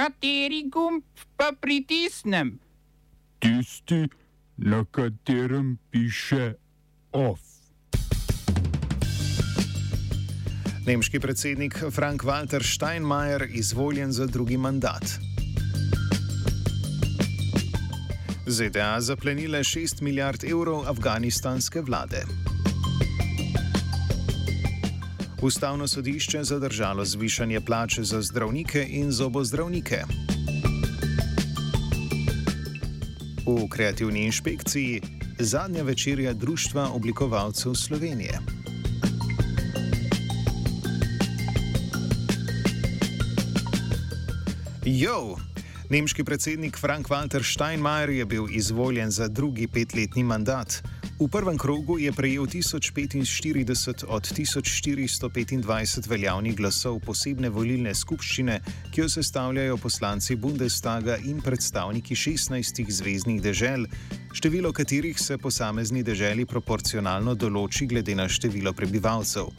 Kateri gumb pa pritisnem? Tisti, na katerem piše OF. Nemški predsednik Frank-Walter Steinmeier izvoljen za drugi mandat. ZDA zaplenile 6 milijard evrov afganistanske vlade. Ustavno sodišče zadržalo zvišanje plače za zdravnike in zobozdravnike. V kreativni inšpekciji zadnja večerja Društva oblikovalcev Slovenije. Jo! Nemški predsednik Frank-Walter Steinmeier je bil izvoljen za drugi petletni mandat. V prvem krogu je prejel 1045 od 1425 veljavnih glasov posebne volilne skupščine, ki jo sestavljajo poslanci Bundestaga in predstavniki 16 zvezdnih dežel, število katerih se posamezni deželi proporcionalno določi glede na število prebivalcev.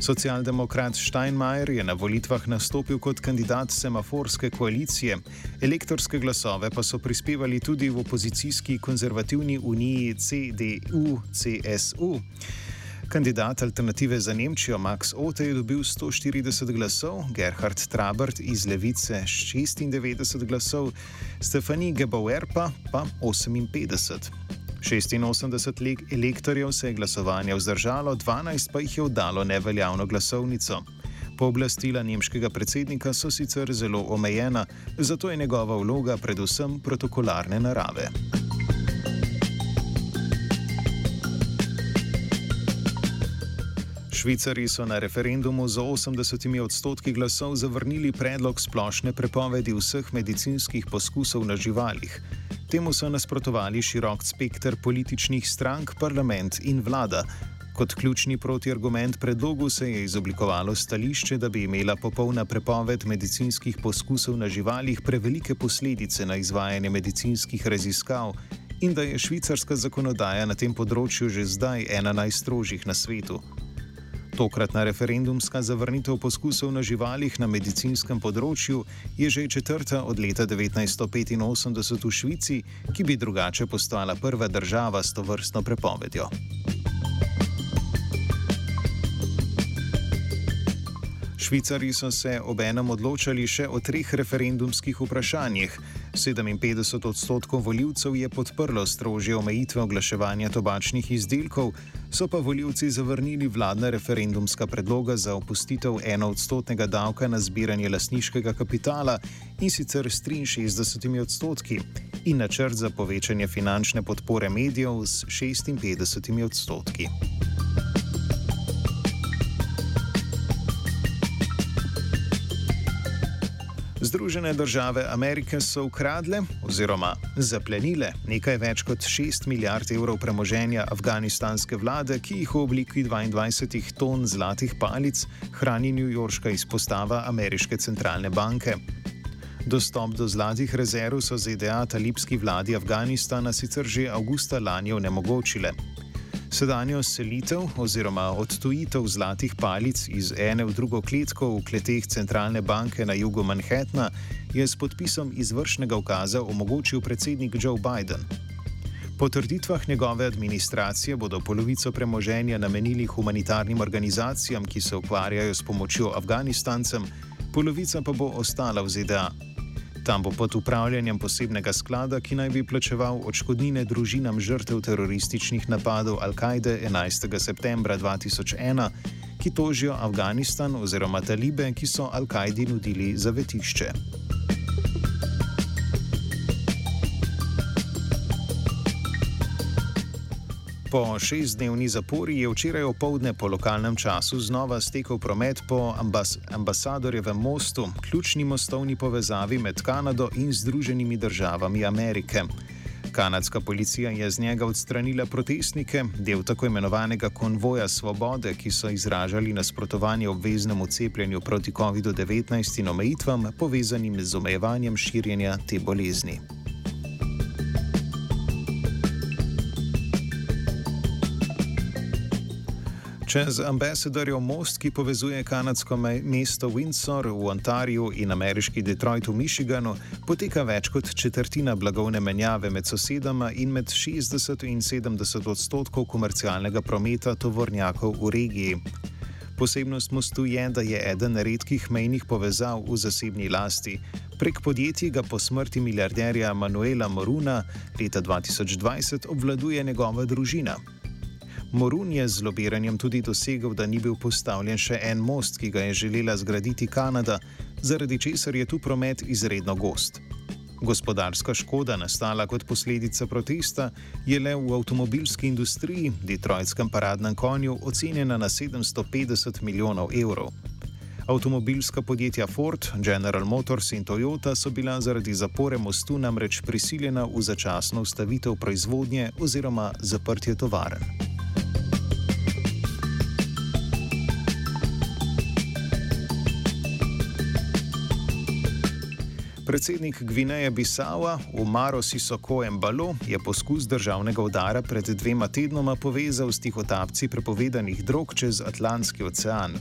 Socialdemokrat Steinmeier je na volitvah nastopil kot kandidat semaforske koalicije, elektorske glasove pa so prispevali tudi v opozicijski konzervativni uniji CDU-CSU. Kandidat alternative za Nemčijo Max Ote je dobil 140 glasov, Gerhard Trabert iz Levice 96 glasov, Stefani Gebauer pa, pa 58. 86 elektorjev se je glasovanja vzdržalo, 12 pa jih je oddalo neveljavno glasovnico. Pooblastila nemškega predsednika so sicer zelo omejena, zato je njegova vloga predvsem protokolarne narave. Švicari so na referendumu z 80 odstotki glasov zavrnili predlog splošne prepovedi vseh medicinskih poskusov na živalih. Temu so nasprotovali širok spekter političnih strank, parlament in vlada. Kot ključni protiargument predlogu se je izoblikovalo stališče, da bi imela popolna prepoved medicinskih poskusov na živalih prevelike posledice na izvajanje medicinskih raziskav in da je švicarska zakonodaja na tem področju že zdaj ena najstrožjih na svetu. Tokratna referendumska zavrnitev poskusov na živalih na medicinskem področju je že četrta od leta 1985 v Švici, ki bi drugače postala prva država s to vrstno prepovedjo. Švicari so se obenem odločali še o treh referendumskih vprašanjih. 57 odstotkov voljivcev je podprlo strožje omejitve oglaševanja tobačnih izdelkov, so pa voljivci zavrnili vladna referendumska predloga za opustitev enoodstotnega davka na zbiranje lasniškega kapitala in sicer s 63 odstotki in načrt za povečanje finančne podpore medijev s 56 odstotki. Združene države Amerike so ukradle oziroma zaplenile nekaj več kot 6 milijard evrov premoženja afganistanske vlade, ki jih v obliki 22 ton zlatih palic hrani New Yorkska izpostava Ameriške centralne banke. Dostop do zlatih rezerv so ZDA talibski vladi Afganistana sicer že avgusta lani onemogočile. Sedanjo selitev oziroma odtujitev zlatih palic iz ene v drugo kletko v kleteh centralne banke na jugu Manhattna je s podpisom izvršnega ukaza omogočil predsednik Joe Biden. Po trditvah njegove administracije bodo polovico premoženja namenili humanitarnim organizacijam, ki se ukvarjajo s pomočjo Afganistancem, polovica pa bo ostala v ZDA. Tam bo pod upravljanjem posebnega sklada, ki naj bi plačeval odškodnine družinam žrtev terorističnih napadov Al-Kaide 11. septembra 2001, ki tožijo Afganistan oziroma talibe, ki so Al-Kaidi nudili zavetišče. Po šestdnevni zapori je včeraj opoldne po lokalnem času znova stekel promet po ambas ambasadorjevem mostu, ključni mostovni povezavi med Kanado in Združenimi državami Amerike. Kanadska policija je z njega odstranila protestnike, del tako imenovanega konvoja svobode, ki so izražali nasprotovanje obveznemu cepljenju proti COVID-19 in omejitvam povezanim z omejevanjem širjenja te bolezni. Čez ambasadorjev most, ki povezuje kanadsko mesto Windsor v Ontariju in ameriški Detroit v Michiganu, poteka več kot četrtina blagovne menjave med sosedama in med 60 in 70 odstotkov komercialnega prometa tovornjakov v regiji. Posebnost mostu je, da je eden redkih mejnih povezav v zasebni lasti. Prek podjetij ga po smrti milijarderja Manuela Moruna leta 2020 obvladuje njegova družina. Morun je z lobiranjem tudi dosegel, da ni bil postavljen še en most, ki ga je želela zgraditi Kanada, zaradi česar je tu promet izredno gost. Gospodarska škoda, nastala kot posledica protesta, je le v avtomobilski industriji, Detroitskem paradnem konju, ocenjena na 750 milijonov evrov. Avtomobilska podjetja Ford, General Motors in Toyota so bila zaradi zapore mostu namreč prisiljena v začasno ustavitev proizvodnje oziroma zaprtje tovaren. Predsednik Gvineje Bisawa Umaro Sisoko Mbalo je poskus državnega udara pred dvema tednoma povezal s tihotapci prepovedanih drog čez Atlantski ocean.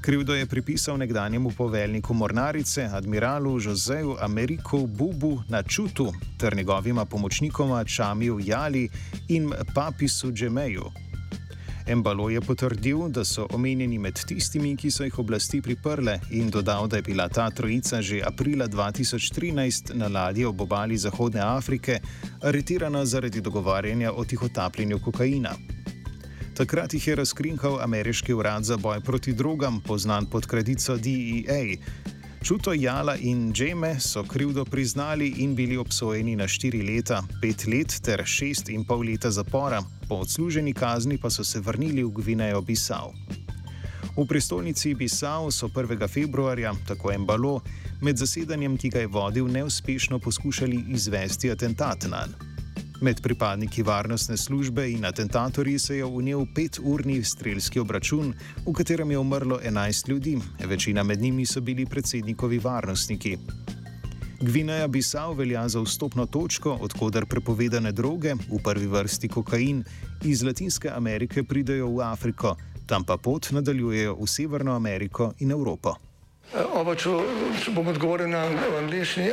Krivdo je pripisal nekdanjemu poveljniku mornarice, admiralu Joseju Ameriku Bubu na Čutu ter njegovima pomočnikoma Čamiju Jali in Papisu Džemeju, Embalo je potrdil, da so omenjeni med tistimi, ki so jih oblasti priprle in dodal, da je bila ta trojica že aprila 2013 na ladji ob obali Zahodne Afrike aretirana zaradi dogovarjanja o tihotapljenju kokaina. Takrat jih je razkrinkal ameriški urad za boj proti drogam, poznan pod kredico DEA. Čuto Jala in Džeme so krivdo priznali in bili obsojeni na 4 leta, 5 let ter 6,5 leta zapora, po odsluženi kazni pa so se vrnili v Gvinejo Bisao. V prestolnici Bisao so 1. februarja, tako Embalo, med zasedanjem, ki ga je vodil, neuspešno poskušali izvesti atentat na njega. Med pripadniki varnostne službe in atentatorji se je vnel peturni strelski obračun, v katerem je umrlo 11 ljudi, večina med njimi so bili predsednikovi varnostniki. Gvineja Bisao velja za vstopno točko, odkudar prepovedane droge, v prvi vrsti kokain, iz Latinske Amerike pridejo v Afriko, tam pa pot nadaljujejo v Severno Ameriko in Evropo. Oba, če, če bom odgovoril na angliški.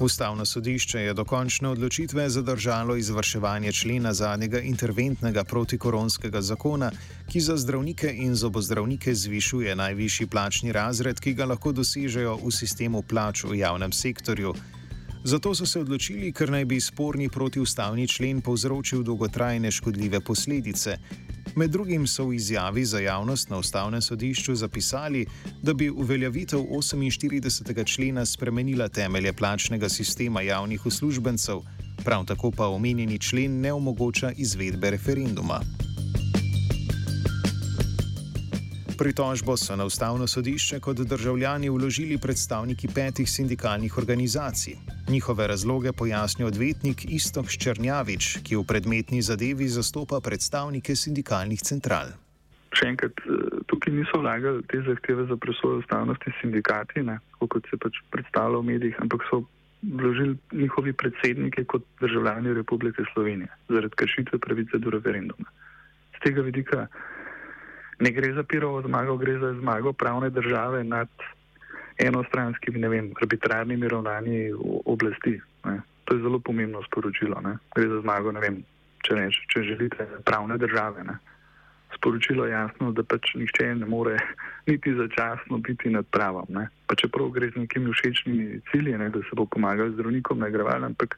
Ustavno sodišče je dokončne odločitve zadržalo izvrševanje člena zadnjega interventnega protikoronskega zakona, ki za zdravnike in zobozdravnike zvišuje najvišji plačni razred, ki ga lahko dosežejo v sistemu plač v javnem sektorju. Zato so se odločili, ker naj bi sporni protiustavni člen povzročil dolgotrajne škodljive posledice. Med drugim so v izjavi za javnost na ustavnem sodišču zapisali, da bi uveljavitev 48. člena spremenila temelje plačnega sistema javnih uslužbencev, prav tako pa omenjeni člen ne omogoča izvedbe referenduma. Pritožbo so na ustavno sodišče kot državljani vložili predstavniki petih sindikalnih organizacij. Njihove razloge pojasni odvetnik Istok Ščrnjavič, ki v predmetni zadevi zastopa predstavnike sindikalnih central. Še enkrat, eh, tukaj niso vlagali te zahteve za presojo ustavnosti sindikati, ne, kot se pač predstavlja v medijih, ampak so vložili njihovi predsedniki kot državljani Republike Slovenije zaradi kršitve pravice do referenduma. Z tega vidika ne gre za pirovo zmago, gre za zmago pravne države nad enostranskimi, ne vem, arbitrarnimi ravnanji oblasti. Ne. To je zelo pomembno sporočilo. Ne. Gre za zmago, ne vem, če, ne, če želite, pravne države. Ne. Sporočilo je jasno, da pač nihče ne more niti začasno biti nad pravom. Ne. Čeprav gre z nekimi všečnimi cilji, ne, da se bo pomagal zdravnikom nagraval, ampak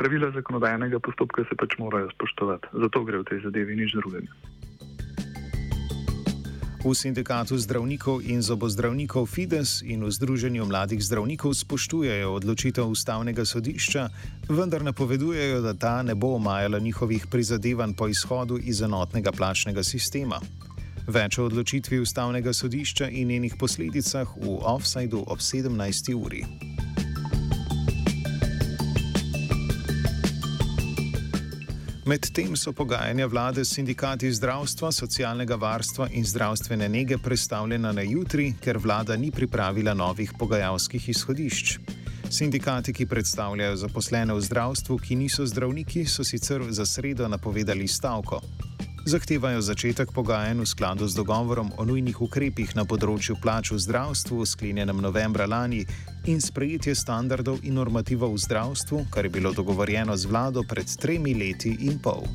pravila zakonodajnega postopka se pač morajo spoštovati. Zato gre v tej zadevi nič drugega. V sindikatu zdravnikov in zobozdravnikov Fides in v Združenju mladih zdravnikov spoštujejo odločitev ustavnega sodišča, vendar napovedujejo, da ta ne bo omajala njihovih prizadevanj po izhodu iz enotnega plačnega sistema. Več o odločitvi ustavnega sodišča in njenih posledicah v offsajdu ob 17. uri. Medtem so pogajanja vlade s sindikati zdravstva, socialnega varstva in zdravstvene nege predstavljena na jutri, ker vlada ni pripravila novih pogajalskih izhodišč. Sindikati, ki predstavljajo zaposlene v zdravstvu, ki niso zdravniki, so sicer za sredo napovedali stavko zahtevajo začetek pogajanj v skladu z dogovorom o nujnih ukrepih na področju plač v zdravstvu, sklenjenem novembra lani, in sprejetje standardov in normativov v zdravstvu, kar je bilo dogovorjeno z vlado pred tremi leti in pol.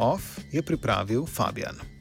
OF je pripravil Fabian.